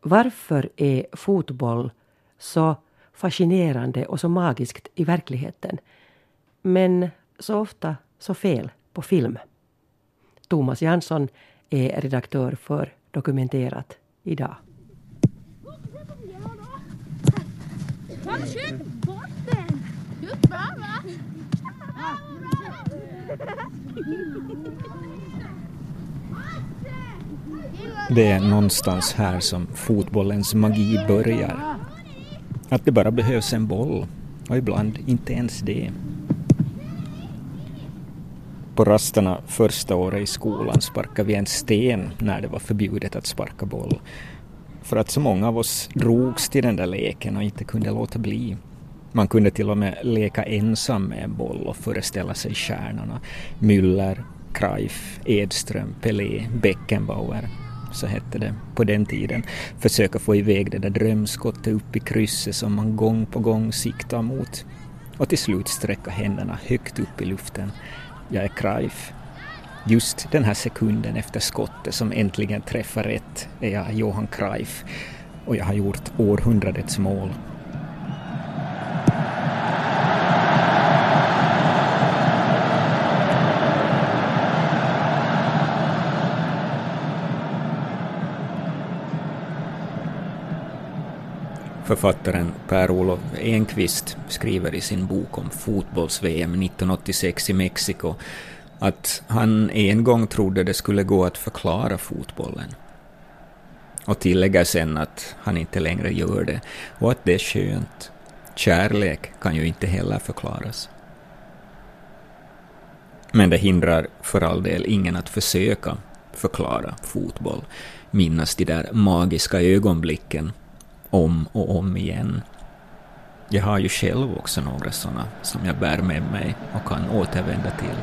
Varför är fotboll så fascinerande och så magiskt i verkligheten? Men så ofta så fel på film? Thomas Jansson är redaktör för Dokumenterat idag. Det är någonstans här som fotbollens magi börjar. Att det bara behövs en boll och ibland inte ens det. På rasterna första året i skolan sparkade vi en sten när det var förbjudet att sparka boll. För att så många av oss drogs till den där leken och inte kunde låta bli. Man kunde till och med leka ensam med en boll och föreställa sig stjärnorna. Müller, Cruyff, Edström, Pelé, Beckenbauer. Så hette det på den tiden. Försöka få iväg det där drömskottet upp i krysset som man gång på gång siktar mot. Och till slut sträcka händerna högt upp i luften. Jag är Cruyff. Just den här sekunden efter skottet som äntligen träffar rätt är jag Johan Cruyff och jag har gjort århundradets mål. Författaren Per-Olof Enqvist skriver i sin bok om fotbolls-VM 1986 i Mexiko att han en gång trodde det skulle gå att förklara fotbollen. Och tillägger sen att han inte längre gör det och att det är skönt. Kärlek kan ju inte heller förklaras. Men det hindrar för all del ingen att försöka förklara fotboll, minnas de där magiska ögonblicken om och om igen. Jag har ju själv också några sådana som jag bär med mig och kan återvända till.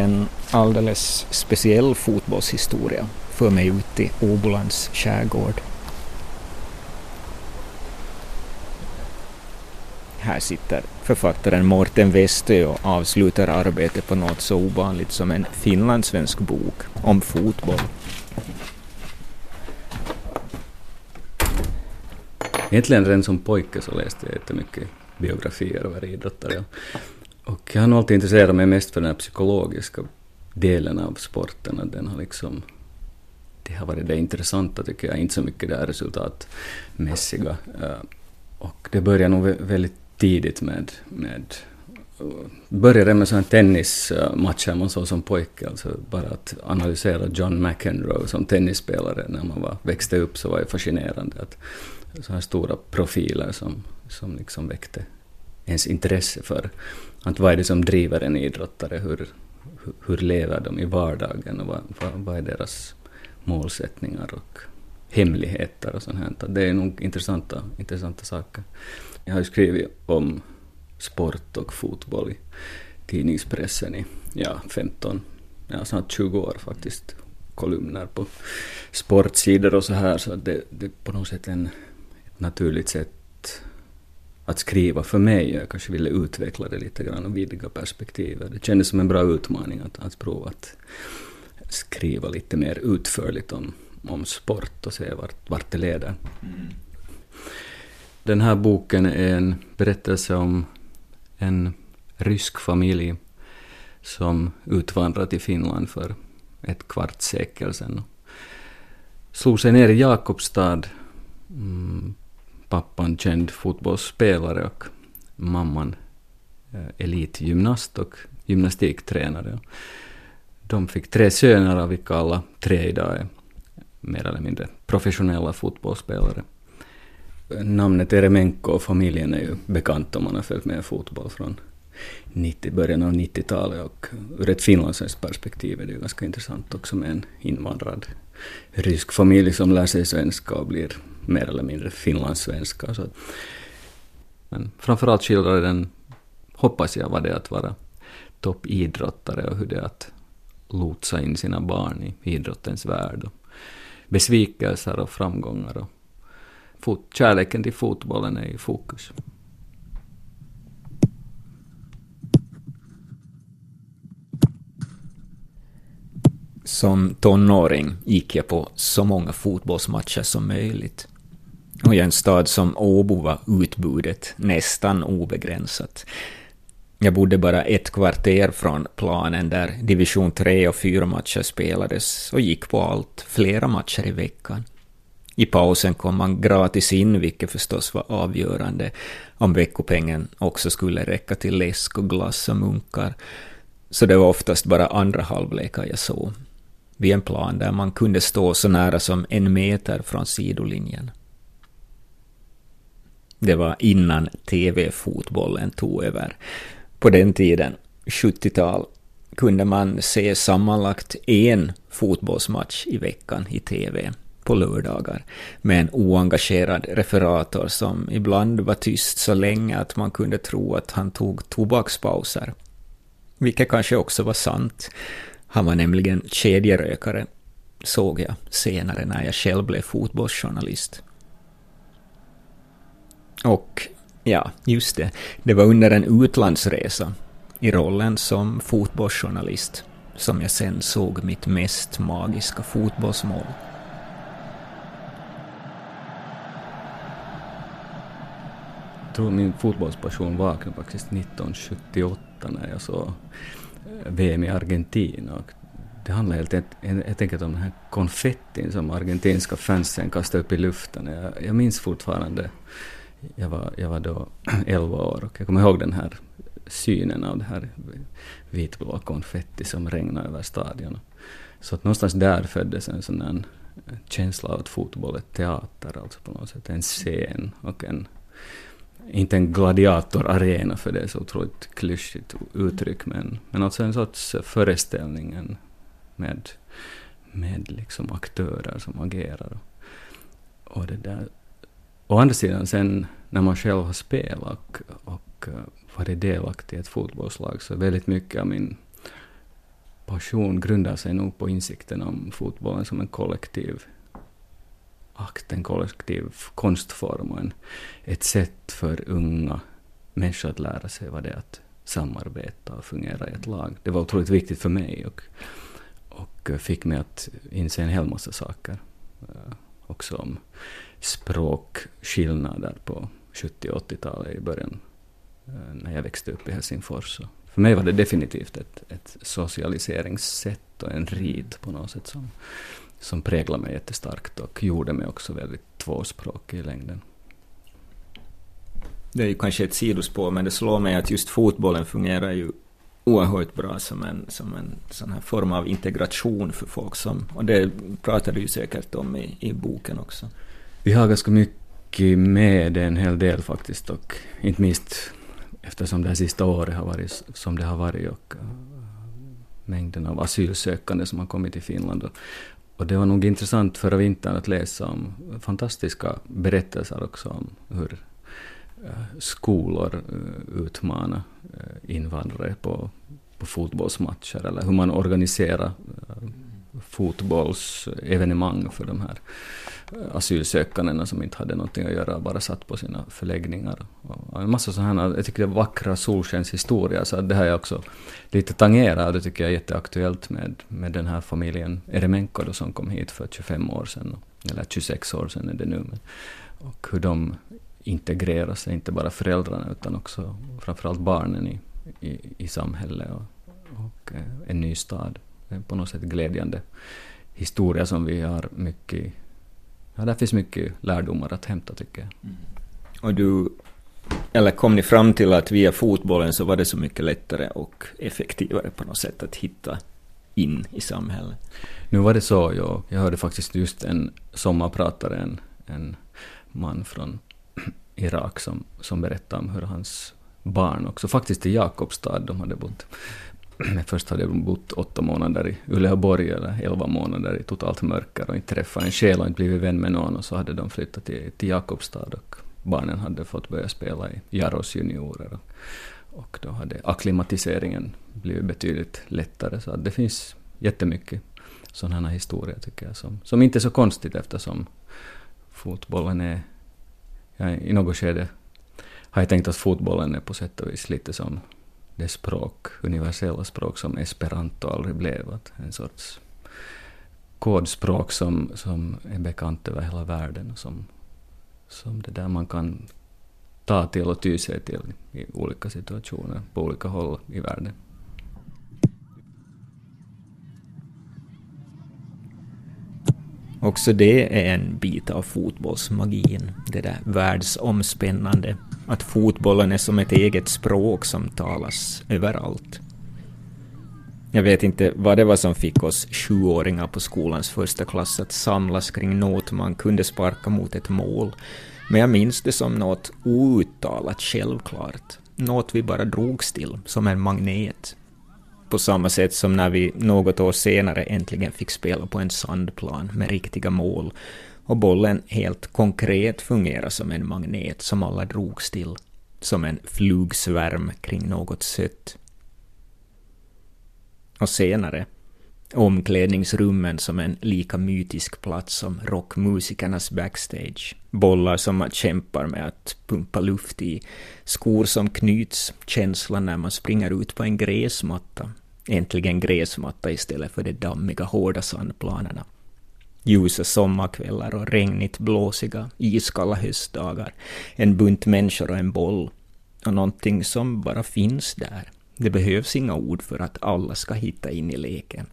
En alldeles speciell fotbollshistoria för mig ut i Åbolands skärgård. Här sitter författaren Morten Westö och avslutar arbetet på något så ovanligt som en finlandssvensk bok om fotboll. Egentligen redan som pojke så läste jag jättemycket biografier över idrottare. Och jag har nog alltid intresserat mig mest för den här psykologiska delen av sporten. Att den har liksom, det har varit det intressanta tycker jag, inte så mycket det här resultatmässiga. Eh, och det började nog väldigt tidigt med, med eh, började med sådana tennismatcher eh, man såg som pojke, alltså bara att analysera John McEnroe som tennisspelare när man var, växte upp så var det fascinerande att sådana stora profiler som, som liksom väckte ens intresse för att vad är det som driver en idrottare, hur, hur, lever de i vardagen och vad, vad, vad, är deras målsättningar och hemligheter och sånt här. Det är nog intressanta, intressanta saker. Jag har ju skrivit om sport och fotboll i tidningspressen i ja, 15, ja, snart 20 år faktiskt. Kolumner på sportsidor och så här, så det, det är på något sätt en, ett naturligt sätt att skriva för mig. Jag kanske ville utveckla det lite grann och vidga perspektivet. Det kändes som en bra utmaning att, att prova att skriva lite mer utförligt om, om sport och se vart, vart det leder. Mm. Den här boken är en berättelse om en rysk familj som utvandrat till Finland för ett kvarts sekel sedan. Slog sig ner i Jakobstad mm, pappan känd fotbollsspelare och mamman eh, elitgymnast och gymnastiktränare. De fick tre söner av vilka alla tre idag är mer eller mindre professionella fotbollsspelare. Namnet Eremenko och familjen är ju bekant om man har följt med fotboll från 90, början av 90-talet och ur ett finlandssvenskt perspektiv är det ju ganska intressant också med en invandrad rysk familj som lär sig svenska och blir mer eller mindre finlandssvenska. Så Men framförallt skildrar den, hoppas jag, vad det är att vara toppidrottare och hur det är att lotsa in sina barn i idrottens värld. Och besvikelser och framgångar. Och fot, kärleken till fotbollen är i fokus. Som tonåring gick jag på så många fotbollsmatcher som möjligt. Och i en stad som Åbo var utbudet nästan obegränsat. Jag bodde bara ett kvarter från planen där division 3 och 4 matcher spelades och gick på allt, flera matcher i veckan. I pausen kom man gratis in, vilket förstås var avgörande om veckopengen också skulle räcka till läsk och glass och munkar. Så det var oftast bara andra halvlekar jag såg. Vid en plan där man kunde stå så nära som en meter från sidolinjen. Det var innan TV-fotbollen tog över. På den tiden, 70-tal, kunde man se sammanlagt en fotbollsmatch i veckan i TV på lördagar med en oengagerad referator som ibland var tyst så länge att man kunde tro att han tog tobakspauser. Vilket kanske också var sant. Han var nämligen kedjerökare, såg jag senare när jag själv blev fotbollsjournalist. Och ja, just det, det var under en utlandsresa i rollen som fotbollsjournalist som jag sen såg mitt mest magiska fotbollsmål. Jag tror min fotbollspassion vaknade faktiskt 1978 när jag såg VM i Argentina. Och det handlar helt, helt enkelt om den här konfettin som argentinska fansen kastade upp i luften. Jag, jag minns fortfarande jag var, jag var då 11 år och jag kommer ihåg den här synen av det här vitblåa konfetti som regnade över stadion. Så att någonstans där föddes en sån där känsla av att fotboll är teater, alltså på något sätt en scen och en, inte en gladiatorarena för det är så otroligt klyschigt uttryck, men, men alltså en sorts föreställning med, med liksom aktörer som agerar. Och det där Å andra sidan sen när man själv har spelat och, och eh, varit delaktig i ett fotbollslag så väldigt mycket av min passion grundar sig nog på insikten om fotbollen som en kollektiv akt, en kollektiv konstform och en, ett sätt för unga människor att lära sig vad det är att samarbeta och fungera i ett lag. Det var otroligt viktigt för mig och, och fick mig att inse en hel massa saker. Uh, också om språkskillnader på 70 och 80-talet i början, eh, när jag växte upp i Helsingfors. Så för mig var det definitivt ett, ett socialiseringssätt och en rit på något sätt som, som präglade mig jättestarkt och gjorde mig också väldigt tvåspråkig i längden. Det är ju kanske ett sidospår, men det slår mig att just fotbollen fungerar ju oerhört bra som en, som en sån här form av integration för folk som, och det pratar du ju säkert om i, i boken också. Vi har ganska mycket med det en hel del faktiskt och inte minst eftersom det här sista året har varit som det har varit och mängden av asylsökande som har kommit till Finland. Och, och det var nog intressant förra vintern att läsa om fantastiska berättelser också om hur eh, skolor eh, utmanar eh, invandrare på, på fotbollsmatcher eller hur man organiserar fotbollsevenemang för de här eh, asylsökandena som inte hade någonting att göra, bara satt på sina förläggningar. Och en massa sådana, jag tycker det är vackra solskenshistorier, så det har jag också lite tangerat och det tycker jag är jätteaktuellt med, med den här familjen Eremenko då, som kom hit för 25 år sedan, eller 26 år sedan är det nu. Och hur de integrerar sig, inte bara föräldrarna utan också framförallt barnen i, i, i samhället och, och eh, en ny stad. Är på något sätt glädjande historia som vi har mycket ja, där finns mycket lärdomar att hämta tycker jag. Mm. Och du, eller kom ni fram till att via fotbollen så var det så mycket lättare och effektivare på något sätt att hitta in i samhället? Nu var det så, ja. Jag hörde faktiskt just en sommarpratare, en, en man från Irak som, som berättade om hur hans barn också, faktiskt i Jakobstad, de hade bott Först hade jag bott åtta månader i Uleåborg, eller elva månader i totalt mörker och inte träffat en själ och inte blivit vän med någon. Och så hade de flyttat till, till Jakobstad och barnen hade fått börja spela i Jaros juniorer. Och, och då hade akklimatiseringen blivit betydligt lättare. Så att det finns jättemycket sådana historier tycker jag, som, som inte är så konstigt eftersom fotbollen är... Ja, I något skede har jag tänkt att fotbollen är på sätt och vis lite som det språk, universella språk som esperanto aldrig blev. Att en sorts kodspråk som, som är bekant över hela världen och som, som det där man kan ta till och ty sig till i olika situationer på olika håll i världen. Också det är en bit av fotbollsmagin, det där världsomspännande, att fotbollen är som ett eget språk som talas överallt. Jag vet inte vad det var som fick oss sjuåringar på skolans första klass att samlas kring något man kunde sparka mot ett mål, men jag minns det som något outtalat självklart, något vi bara drogs till, som en magnet. På samma sätt som när vi något år senare äntligen fick spela på en sandplan med riktiga mål och bollen helt konkret fungerade som en magnet som alla drogs till, som en flugsvärm kring något sött. Och senare, omklädningsrummen som en lika mytisk plats som rockmusikernas backstage, bollar som man kämpar med att pumpa luft i, skor som knyts, känslan när man springer ut på en gräsmatta, äntligen gräsmatta istället för de dammiga hårda sandplanerna. Ljusa sommarkvällar och regnigt blåsiga, iskalla höstdagar, en bunt människor och en boll, och någonting som bara finns där. Det behövs inga ord för att alla ska hitta in i leken.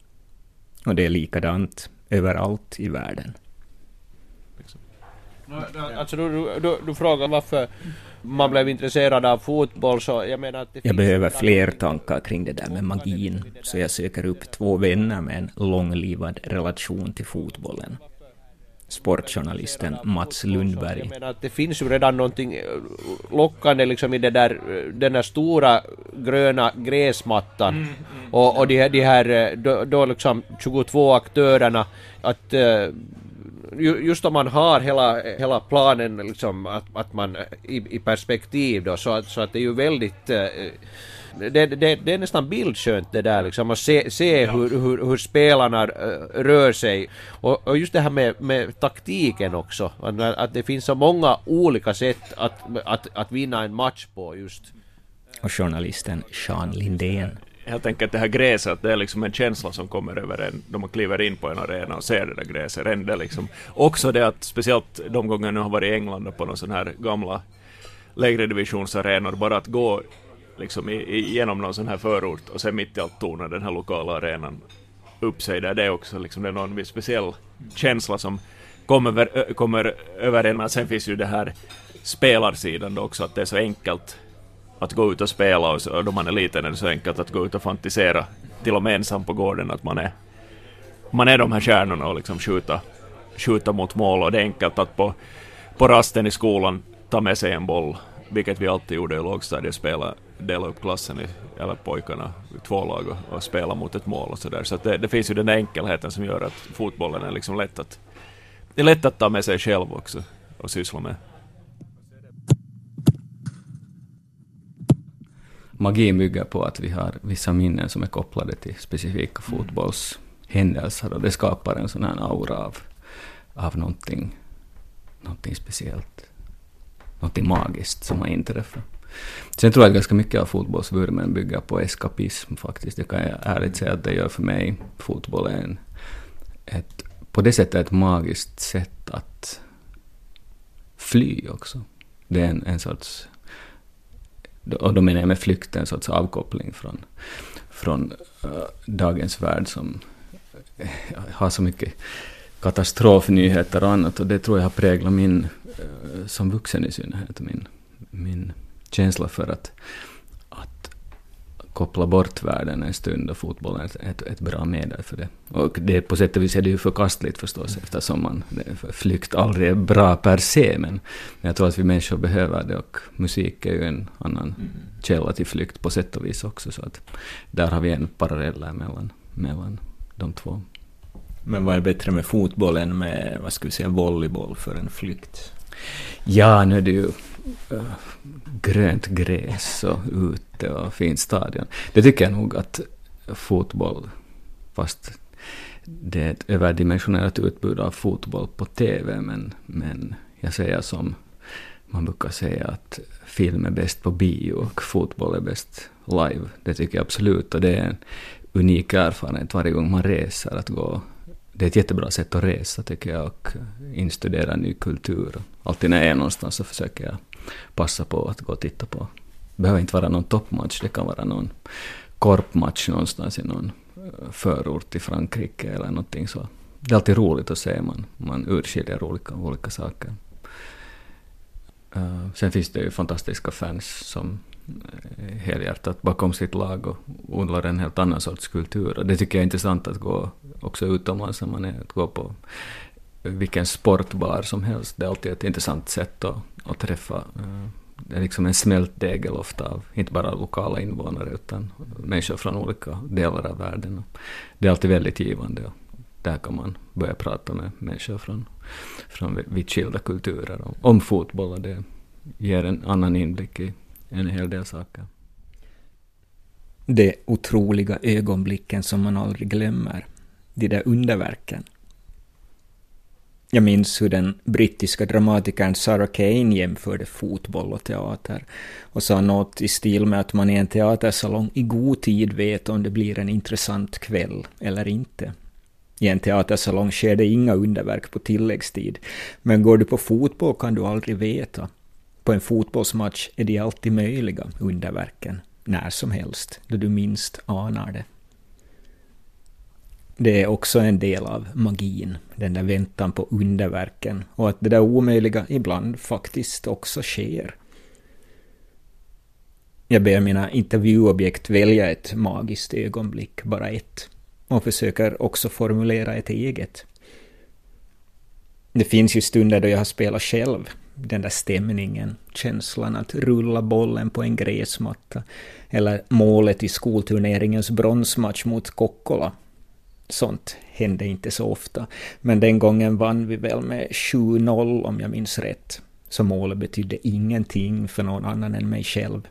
Och det är likadant överallt i världen. Alltså du, du, du frågar varför man blev intresserad av fotboll så jag menar att det Jag behöver fler tankar kring det där med magin, så jag söker upp två vänner med en långlivad relation till fotbollen. Sportjournalisten Mats Lundberg. Jag menar att det finns ju redan någonting eh, lockande liksom i det där, eh, den där stora gröna gräsmattan mm, mm. och, och de, här, de här eh, då, då liksom 22 aktörerna att just om man har hela, hela planen liksom att, att man i, i perspektiv då så att, så att det är ju väldigt eh, det, det, det, är nästan bildskönt det där liksom att se, se ja. hur, hur, hur, spelarna uh, rör sig och, och, just det här med, med taktiken också att, att, det finns så många olika sätt att, att, att vinna en match på just. Och journalisten Sean Lindén helt enkelt det här gräset, att det är liksom en känsla som kommer över en då man kliver in på en arena och ser det där gräset. rända liksom. Också det att speciellt de gånger jag har varit i England och på någon sån här gamla lägre divisionsarenor, bara att gå liksom igenom någon sån här förort och sen mitt i allt torna den här lokala arenan upp sig där, det är också liksom, det är någon viss speciell känsla som kommer, kommer över en, men sen finns ju det här spelarsidan då också, att det är så enkelt att gå ut och spela och, så, då man är liten är det så enkelt att gå ut och fantisera till och med ensam på gården att man är man är de här stjärnorna och liksom skjuta, skjuta mot mål och det är enkelt att på, på rasten i skolan ta med sig en boll, vilket vi alltid gjorde i lågstadiet, spela, dela upp klassen i, eller pojkarna i två lag och, och spela mot ett mål och sådär. Så, så det, det, finns ju den där enkelheten som gör att fotbollen är liksom lätt att, det är lätt att ta med sig själv också och syssla med. Magin bygger på att vi har vissa minnen som är kopplade till specifika mm. fotbollshändelser och det skapar en sån här aura av, av någonting, någonting speciellt. Någonting magiskt som har inträffat. Sen tror jag att ganska mycket av fotbollsvurmen bygger på eskapism faktiskt. Det kan jag ärligt säga att det gör för mig. Fotboll är en, ett, på det sättet ett magiskt sätt att fly också. Det är en, en sorts och då menar jag med flykt en sorts avkoppling från, från uh, dagens värld som uh, har så mycket katastrofnyheter och annat. Och det tror jag har präglat min, uh, som vuxen i synnerhet, min, min känsla för att koppla bort världen en stund och fotbollen är ett, ett bra medel för det. Och det, på sätt och vis är det ju förkastligt förstås mm. eftersom man, flykt aldrig är bra per se men, jag tror att vi människor behöver det och musik är ju en annan mm. källa till flykt på sätt och vis också så att där har vi en parallell mellan, mellan de två. Men vad är bättre med fotboll än med, vad ska vi säga, volleyboll för en flykt? Ja, nu är det ju grönt gräs och ute och fint stadion. Det tycker jag nog att fotboll, fast det är ett överdimensionerat utbud av fotboll på TV, men, men jag säger som man brukar säga att film är bäst på bio och fotboll är bäst live. Det tycker jag absolut och det är en unik erfarenhet varje gång man reser att gå det är ett jättebra sätt att resa tycker jag och instudera ny kultur. Alltid när jag är någonstans så försöker jag passa på att gå och titta på. Det behöver inte vara någon toppmatch, det kan vara någon korpmatch någonstans i någon eh, förort i Frankrike eller någonting så. Det är alltid roligt att se, man, man urskiljer olika, olika saker. Uh, sen finns det ju fantastiska fans som eh, helhjärtat bakom sitt lag och odlar en helt annan sorts kultur. Och det tycker jag är intressant att gå också utomlands när man är, att gå på vilken sportbar som helst. Det är alltid ett intressant sätt att, att träffa. Eh, det är liksom en smältdegel ofta av inte bara lokala invånare utan människor från olika delar av världen. Det är alltid väldigt givande. Och där kan man börja prata med människor från, från vitt skilda kulturer om, om fotboll och det ger en annan inblick i en hel del saker. De otroliga ögonblicken som man aldrig glömmer. De där underverken. Jag minns hur den brittiska dramatikern Sarah Kane jämförde fotboll och teater och sa något i stil med att man i en teatersalong i god tid vet om det blir en intressant kväll eller inte. I en teatersalong sker det inga underverk på tilläggstid, men går du på fotboll kan du aldrig veta. På en fotbollsmatch är de alltid möjliga, underverken, när som helst, då du minst anar det. Det är också en del av magin, den där väntan på underverken, och att det där omöjliga ibland faktiskt också sker. Jag ber mina intervjuobjekt välja ett magiskt ögonblick, bara ett, och försöker också formulera ett eget. Det finns ju stunder då jag har spelat själv, den där stämningen, känslan att rulla bollen på en gräsmatta, eller målet i skolturneringens bronsmatch mot Kokkola. Sånt hände inte så ofta, men den gången vann vi väl med 7-0 om jag minns rätt, så målet betydde ingenting för någon annan än mig själv.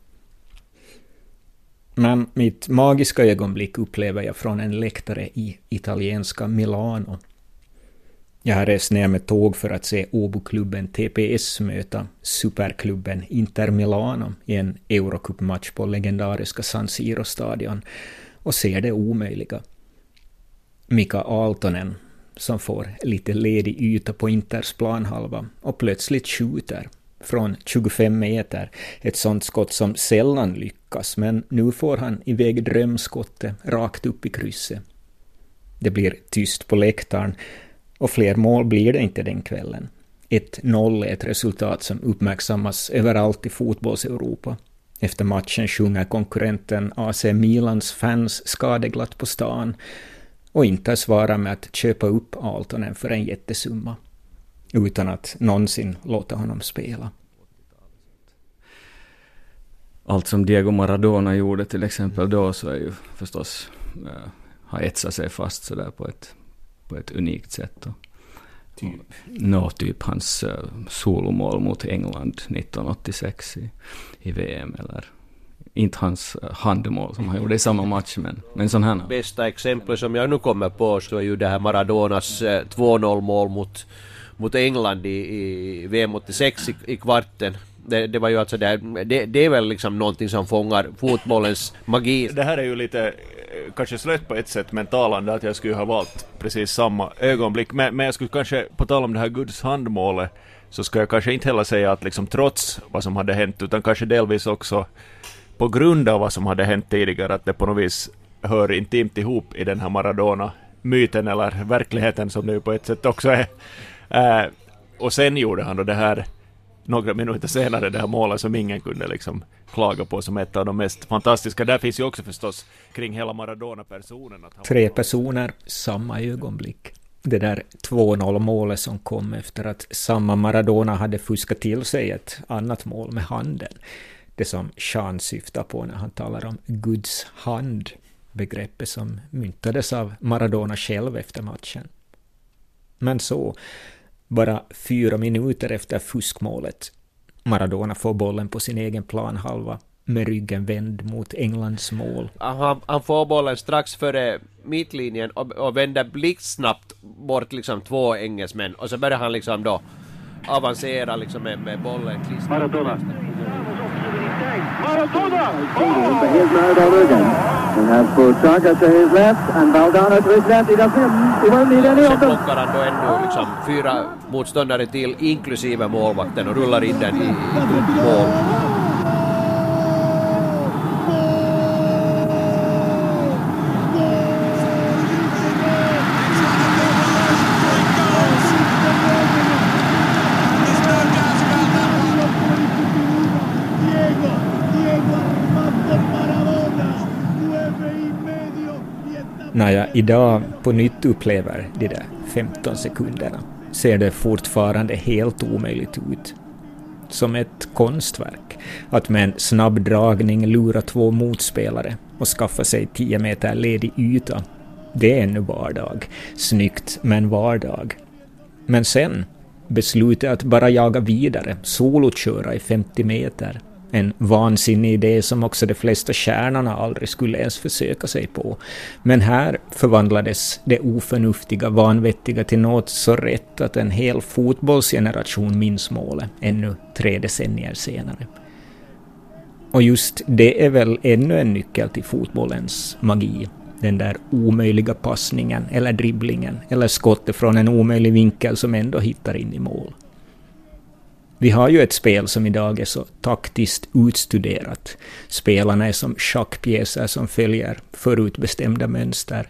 Men mitt magiska ögonblick upplever jag från en läktare i italienska Milano jag har rest ner med tåg för att se Åboklubben TPS möta superklubben Inter Milano i en Eurocup-match på legendariska San Siro-stadion och ser det omöjliga. Mika Aaltonen, som får lite ledig yta på Inters planhalva och plötsligt skjuter från 25 meter, ett sånt skott som sällan lyckas, men nu får han iväg drömskottet rakt upp i krysset. Det blir tyst på läktaren och fler mål blir det inte den kvällen. 1-0 är ett resultat som uppmärksammas överallt i fotbolls-Europa. Efter matchen sjunger konkurrenten AC Milans fans skadeglatt på stan och inte svarar med att köpa upp Altonen för en jättesumma utan att någonsin låta honom spela. Allt som Diego Maradona gjorde till exempel då så är ju förstås äh, har etsat sig fast sådär på ett på ett unikt sätt. Typ? Nå, typ hans uh, solomål mot England 1986 i, i VM, eller inte hans uh, handmål som han gjorde i samma match, men, men sån här. Bästa exemplet som jag nu kommer på så är ju det här Maradonas uh, eh, 2-0 mål mot, mot England i, i VM 86 i, i kvarten. Det, det, var ju alltså det, det, det är väl liksom någonting som fångar fotbollens magi. Det här är ju lite kanske slött på ett sätt men talande att jag skulle ha valt precis samma ögonblick. Men, men jag skulle kanske, på tal om det här Guds handmålet, så ska jag kanske inte heller säga att liksom trots vad som hade hänt, utan kanske delvis också på grund av vad som hade hänt tidigare, att det på något vis hör intimt ihop i den här Maradona-myten, eller verkligheten som det ju på ett sätt också är. Äh, och sen gjorde han då det här några minuter senare det här målet som ingen kunde liksom klaga på som ett av de mest fantastiska. Där finns ju också förstås kring hela Maradona-personen. Tre personer, samma ögonblick. Det där 2-0 målet som kom efter att samma Maradona hade fuskat till sig ett annat mål med handen. Det som Sean syftar på när han talar om Guds hand, begreppet som myntades av Maradona själv efter matchen. Men så, Bara fyra minuter efter fuskmålet. Maradona får bollen på sin egen planhalva med ryggen vänd mot Englands mål. Han, han får bollen strax före mittlinjen och, och vänder blixtsnabbt bort liksom två engelsmän och så börjar han liksom då avancera liksom med, med bollen klistrad. Maradona. Maradona! Oh! Buchaga to his left and Valdano to his left. He doesn't, he won't need any of them. liksom fyra motståndare till inklusive målvakten och rullar in den i, i mål. När jag idag på nytt upplever de där 15 sekunderna ser det fortfarande helt omöjligt ut. Som ett konstverk. Att med en snabb dragning lura två motspelare och skaffa sig 10 meter ledig yta. Det är ännu vardag. Snyggt, men vardag. Men sen, beslutet att bara jaga vidare, soloköra i 50 meter. En vansinnig idé som också de flesta stjärnorna aldrig skulle ens försöka sig på. Men här förvandlades det oförnuftiga, vanvettiga till något så rätt att en hel fotbollsgeneration minns målet ännu tre decennier senare. Och just det är väl ännu en nyckel till fotbollens magi. Den där omöjliga passningen eller dribblingen eller skottet från en omöjlig vinkel som ändå hittar in i mål. Vi har ju ett spel som idag är så taktiskt utstuderat. Spelarna är som schackpjäser som följer förutbestämda mönster.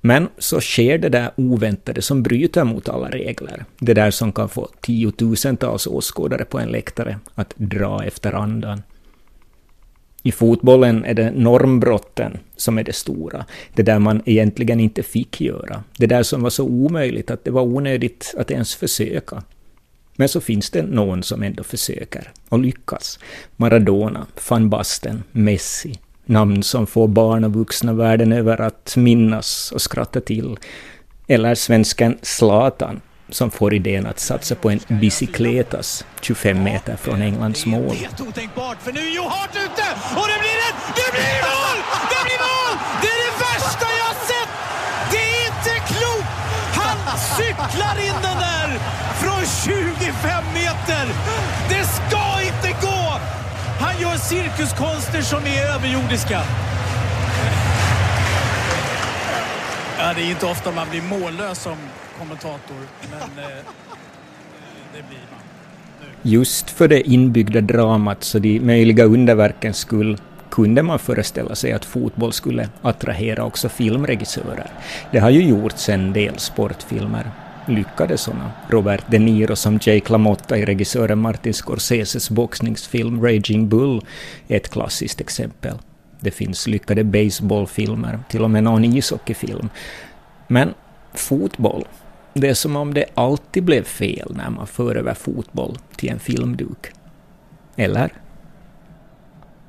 Men så sker det där oväntade som bryter mot alla regler. Det där som kan få tiotusentals åskådare på en läktare att dra efter andan. I fotbollen är det normbrotten som är det stora. Det där man egentligen inte fick göra. Det där som var så omöjligt att det var onödigt att ens försöka. Men så finns det någon som ändå försöker och lyckas. Maradona, van Basten, Messi. Namn som får barn och vuxna världen över att minnas och skratta till. Eller svensken Zlatan som får idén att satsa på en bicicletas 25 meter från Englands mål. Helt otänkbart, för nu är Joe Hart ute! Och det blir ett... Det blir mål! 25 meter! Det ska inte gå! Han gör cirkuskonster som är överjordiska. Ja, det är inte ofta man blir mållös som kommentator, men eh, det blir man. Just för det inbyggda dramat så de möjliga underverkens skull kunde man föreställa sig att fotboll skulle attrahera också filmregissörer. Det har ju gjorts en del sportfilmer, lyckade sådana. Robert De Niro som Jake LaMotta i regissören Martin Scorseses boxningsfilm Raging Bull är ett klassiskt exempel. Det finns lyckade baseballfilmer, till och med någon ishockeyfilm. Men fotboll, det är som om det alltid blev fel när man för över fotboll till en filmduk. Eller?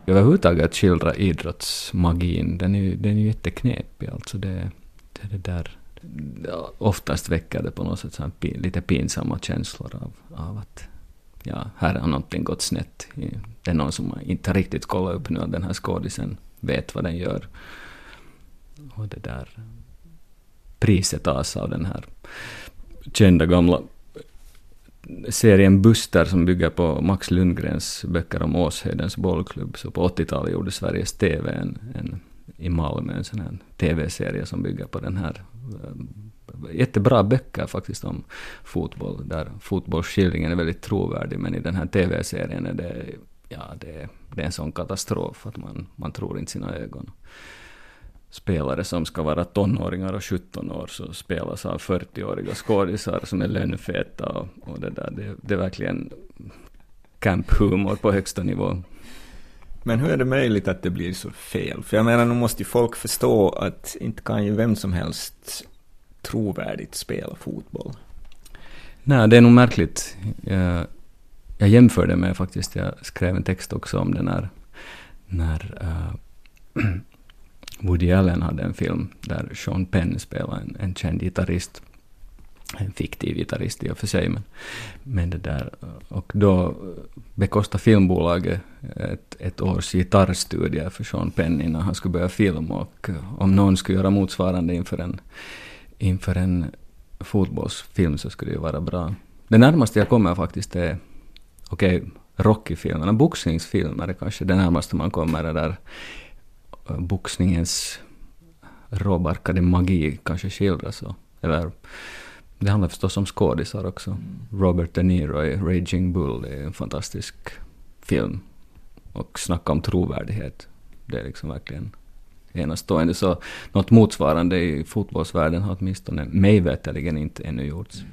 överhuvudtaget att skildra idrottsmagin, den är ju, den är jätteknepig. Alltså det, det, är det där, oftast väcker det på något sätt så här pin, lite pinsamma känslor av, av att ja, här har någonting gått snett. Det är någon som inte riktigt kollat upp nu att den här skådisen vet vad den gör. Och det där priset tas av den här kända gamla serien Buster som bygger på Max Lundgrens böcker om Åshöjdens bollklubb. Så på 80-talet gjorde Sveriges TV en, en, i Malmö en sån här TV-serie som bygger på den här Eh, jättebra böcker faktiskt om fotboll, där fotbollsskildringen är väldigt trovärdig, men i den här TV-serien är det, ja, det, det är en sån katastrof att man, man tror inte sina ögon spelare som ska vara tonåringar och 17 år så spelas av 40-åriga skådisar som är lönnfeta och, och det där. Det, det är verkligen camphumor på högsta nivå. Men hur är det möjligt att det blir så fel? För jag menar, nu måste ju folk förstå att inte kan ju vem som helst trovärdigt spela fotboll. Nej, det är nog märkligt. Jag, jag jämförde med faktiskt, jag skrev en text också om det när, när uh, Woody Allen hade en film där Sean Penn spelade en, en känd gitarrist en fiktiv gitarrist i och för sig. Men, men det där, och då bekostade filmbolaget ett, ett års gitarrstudier för Sean Penn innan han skulle börja film och om någon skulle göra motsvarande inför en, inför en fotbollsfilm så skulle det ju vara bra. Det närmaste jag kommer faktiskt är, okej, okay, Rocky-filmerna, boxningsfilmer är kanske det närmaste man kommer det där boxningens råbarkade magi kanske skildras. Eller det handlar förstås om skådisar också. Robert De Niro i Raging Bull det är en fantastisk film. Och snacka om trovärdighet. Det är liksom verkligen enastående. Så något motsvarande i fotbollsvärlden har åtminstone mig veterligen inte ännu gjorts.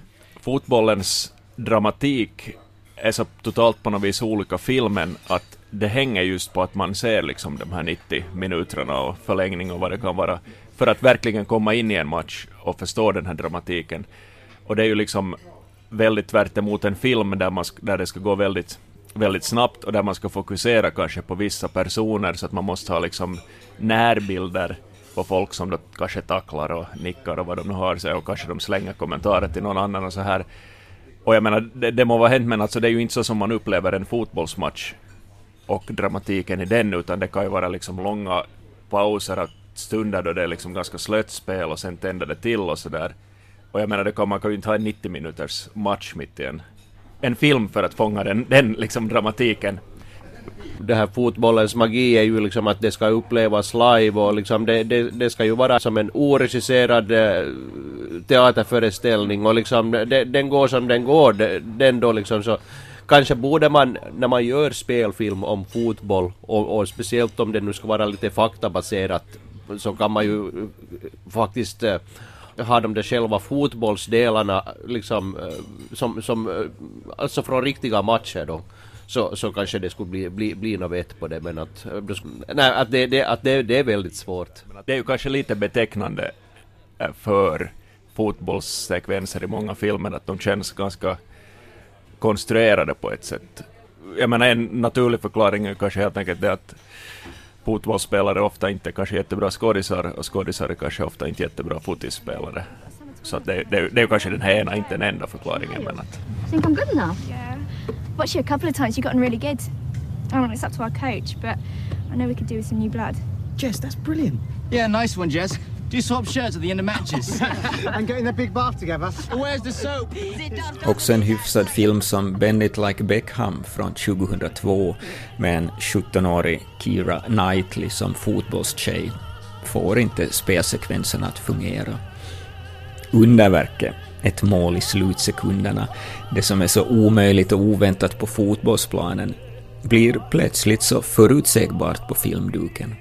Fotbollens dramatik är så totalt på något vis olika filmen att det hänger just på att man ser liksom de här 90 minuterna och förlängning och vad det kan vara för att verkligen komma in i en match och förstå den här dramatiken. Och det är ju liksom väldigt tvärt emot en film där, man, där det ska gå väldigt, väldigt snabbt och där man ska fokusera kanske på vissa personer så att man måste ha liksom närbilder på folk som då kanske tacklar och nickar och vad de nu har sig och kanske de slänger kommentarer till någon annan och så här. Och jag menar, det, det må vara hänt men alltså det är ju inte så som man upplever en fotbollsmatch och dramatiken i den utan det kan ju vara liksom långa pauser och stunder då det är liksom ganska slött spel och sen tänder det till och så där. Och jag menar, det kan, man kan ju inte ha en 90 minuters match mitt i en, en film för att fånga den, den liksom dramatiken. Det här fotbollens magi är ju liksom att det ska upplevas live och liksom det, det, det ska ju vara som en oregisserad eh, teaterföreställning och liksom det, den går som den går, den då liksom så kanske borde man, när man gör spelfilm om fotboll, och, och, speciellt om det nu ska vara lite faktabaserat, så kan man ju eh, faktiskt eh, har de där själva fotbollsdelarna liksom eh, som, som eh, alltså från riktiga matcher då så, så kanske det skulle bli, bli, bli något vett på det men att, eh, nej, att, det, det, att det, det är väldigt svårt. Det är ju kanske lite betecknande för fotbollssekvenser i många filmer att de känns ganska konstruerade på ett sätt. Jag menar en naturlig förklaring är kanske helt enkelt det att fotbollsspelare ofta inte kanske jättebra skådisar och skådisar är kanske ofta inte jättebra fotispelare. Så att det, det, det är kanske den här ena, inte den enda förklaringen. Men att... Think I'm good enough? Yeah. Watched you a couple of times, you've gotten really good. I don't know, it's up to our coach, but I know we could do with some new blood. Jess, that's brilliant. Yeah, nice one, Jess. Också en hyfsad film som Bend It Like Beckham från 2002 med en 17-årig Keira Knightley som fotbollstjej. Får inte spelsekvensen att fungera. Underverket, ett mål i slutsekunderna, det som är så omöjligt och oväntat på fotbollsplanen, blir plötsligt så förutsägbart på filmduken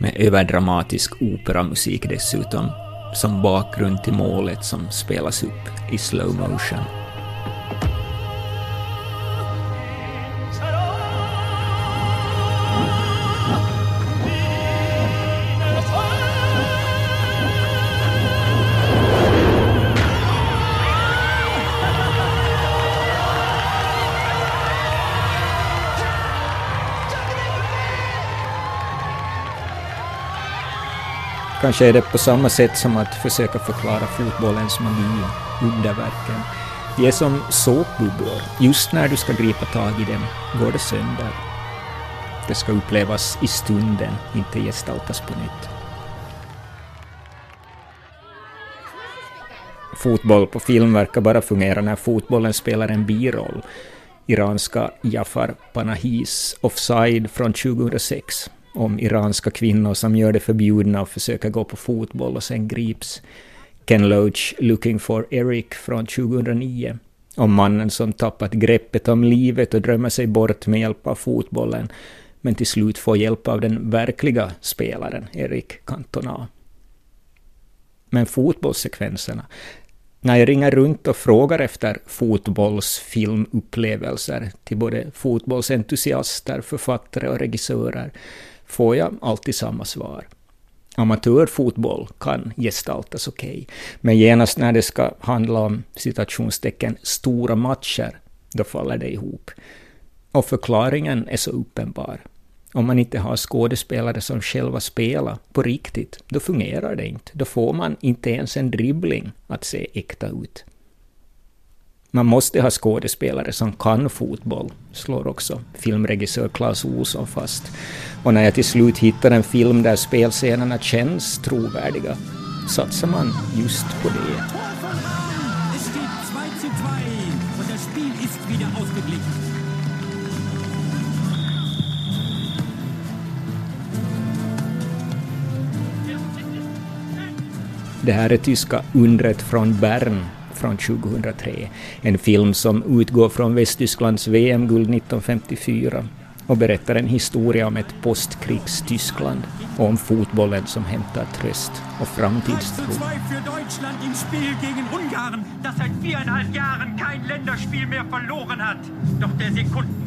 med överdramatisk operamusik dessutom, som bakgrund till målet som spelas upp i slow motion. Kanske är det på samma sätt som att försöka förklara fotbollens magi och underverken. De är som såpbubblor. Just när du ska gripa tag i dem går det sönder. Det ska upplevas i stunden, inte gestaltas på nytt. Fotboll på film verkar bara fungera när fotbollen spelar en biroll. Iranska Jafar Panahis Offside från 2006 om iranska kvinnor som gör det förbjudna och försöker gå på fotboll och sen grips. Ken Loach Looking for Eric från 2009 om mannen som tappat greppet om livet och drömmer sig bort med hjälp av fotbollen men till slut får hjälp av den verkliga spelaren Eric Cantona. Men fotbollssekvenserna, när jag ringer runt och frågar efter fotbollsfilmupplevelser till både fotbollsentusiaster, författare och regissörer får jag alltid samma svar. Amatörfotboll kan gestaltas okej, okay, men genast när det ska handla om citationstecken stora matcher, då faller det ihop. Och förklaringen är så uppenbar. Om man inte har skådespelare som själva spelar på riktigt, då fungerar det inte. Då får man inte ens en dribbling att se äkta ut. Man måste ha skådespelare som kan fotboll, slår också filmregissör Claes Olsson fast. Och när jag till slut hittar en film där spelscenerna känns trovärdiga satsar man just på det. Det här är tyska Undret från Bern från 2003. En film som utgår från Västtysklands VM-guld 1954 och berättar en historia om ett postkrigs-Tyskland och om fotbollen som hämtar tröst och framtidstro. Jahren kein Länderspiel mehr verloren hat. Doch der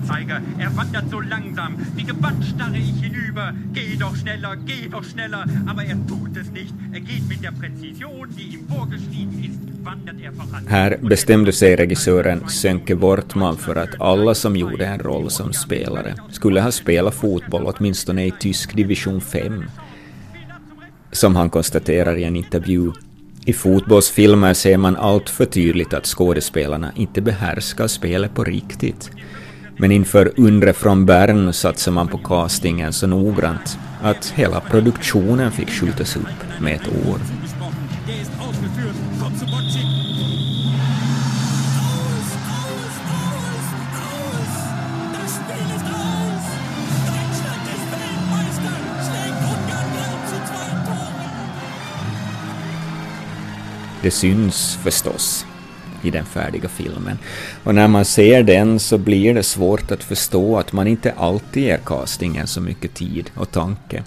Zeiger. er wandert so langsam. Wie gebannt starre ich hinüber. Geh doch schneller, geh doch schneller. Aber er tut es nicht. Er geht mit der Präzision, die ihm vorgeschrieben ist. Här bestämde sig regissören Sönke Wortman för att alla som gjorde en roll som spelare skulle ha spelat fotboll åtminstone i tysk division 5. Som han konstaterar i en intervju, i fotbollsfilmer ser man allt för tydligt att skådespelarna inte behärskar spelet på riktigt. Men inför Undre från Bern satsade man på castingen så noggrant att hela produktionen fick skjutas upp med ett år. Det syns förstås i den färdiga filmen. Och när man ser den så blir det svårt att förstå att man inte alltid ger castingen så mycket tid och tanke.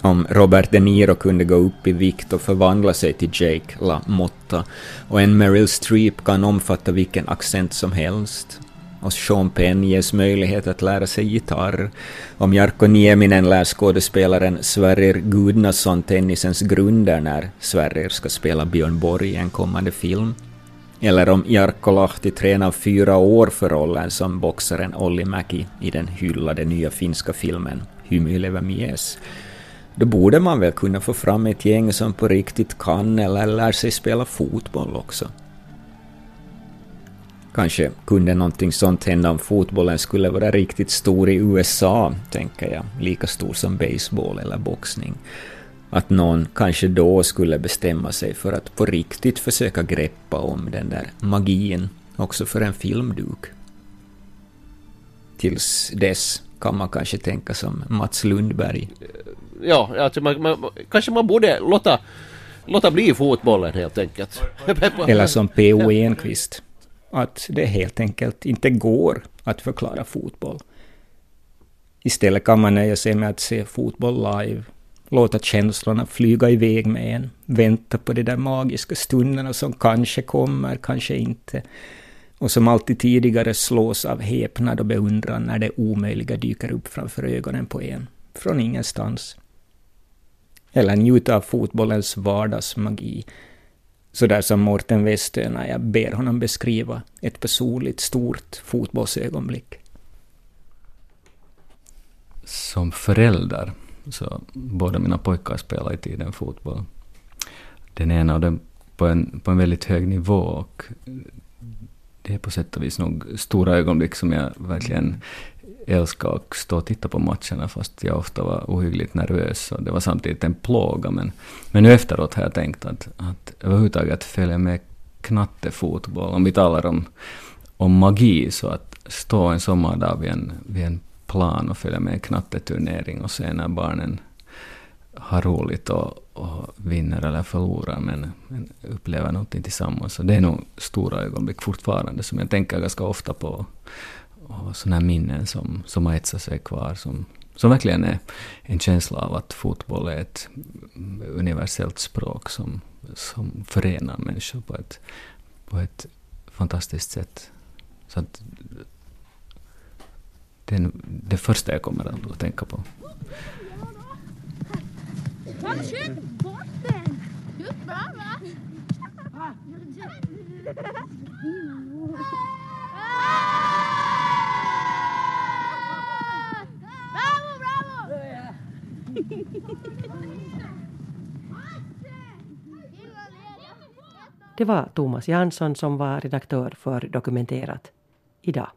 Om Robert De Niro kunde gå upp i vikt och förvandla sig till Jake LaMotta och en Meryl Streep kan omfatta vilken accent som helst och Sean Penn ges möjlighet att lära sig gitarr. Om Jarkko Nieminen lär skådespelaren Sverrir Gudnason tennisens grunder när Sverrir ska spela Björn Borg i en kommande film. Eller om Jarkko Lahti tränar fyra år för rollen som boxaren Olli Mäki i den hyllade nya finska filmen Hymylevä mies. Då borde man väl kunna få fram ett gäng som på riktigt kan eller lär sig spela fotboll också. Kanske kunde någonting sånt hända om fotbollen skulle vara riktigt stor i USA, tänker jag, lika stor som baseball eller boxning. Att någon kanske då skulle bestämma sig för att på riktigt försöka greppa om den där magin också för en filmduk. Tills dess kan man kanske tänka som Mats Lundberg. Ja, alltså man, man, kanske man borde låta, låta bli fotbollen helt enkelt. Eller som P.O. Enquist. Att det helt enkelt inte går att förklara fotboll. Istället kan man nöja sig med att se fotboll live, låta känslorna flyga iväg med en, vänta på de där magiska stunderna som kanske kommer, kanske inte, och som alltid tidigare slås av häpnad och beundran när det omöjliga dyker upp framför ögonen på en, från ingenstans. Eller njuta av fotbollens vardagsmagi, så där som Mårten Westö när jag ber honom beskriva ett personligt stort fotbollsögonblick. Som förälder, så båda mina pojkar spelar i tiden fotboll. Den ena av dem på en, på en väldigt hög nivå och det är på sätt och vis nog stora ögonblick som jag verkligen älskar att stå och titta på matcherna fast jag ofta var ohyggligt nervös och det var samtidigt en plåga. Men, men nu efteråt har jag tänkt att, att överhuvudtaget följa med knattefotboll, om vi talar om, om magi, så att stå en sommardag vid en, vid en plan och följa med en knatteturnering och se när barnen har roligt och, och vinner eller förlorar men, men upplever någonting tillsammans. Så det är nog stora ögonblick fortfarande som jag tänker ganska ofta på. Och sådana här minnen som, som har etsat sig kvar som, som verkligen är en känsla av att fotboll är ett universellt språk som, som förenar människor på ett, på ett fantastiskt sätt. Så att det är det första jag kommer att tänka på. Skjut bort den! Bra, va? Bravo, bravo! Det var Thomas Jansson som var redaktör för Dokumenterat idag.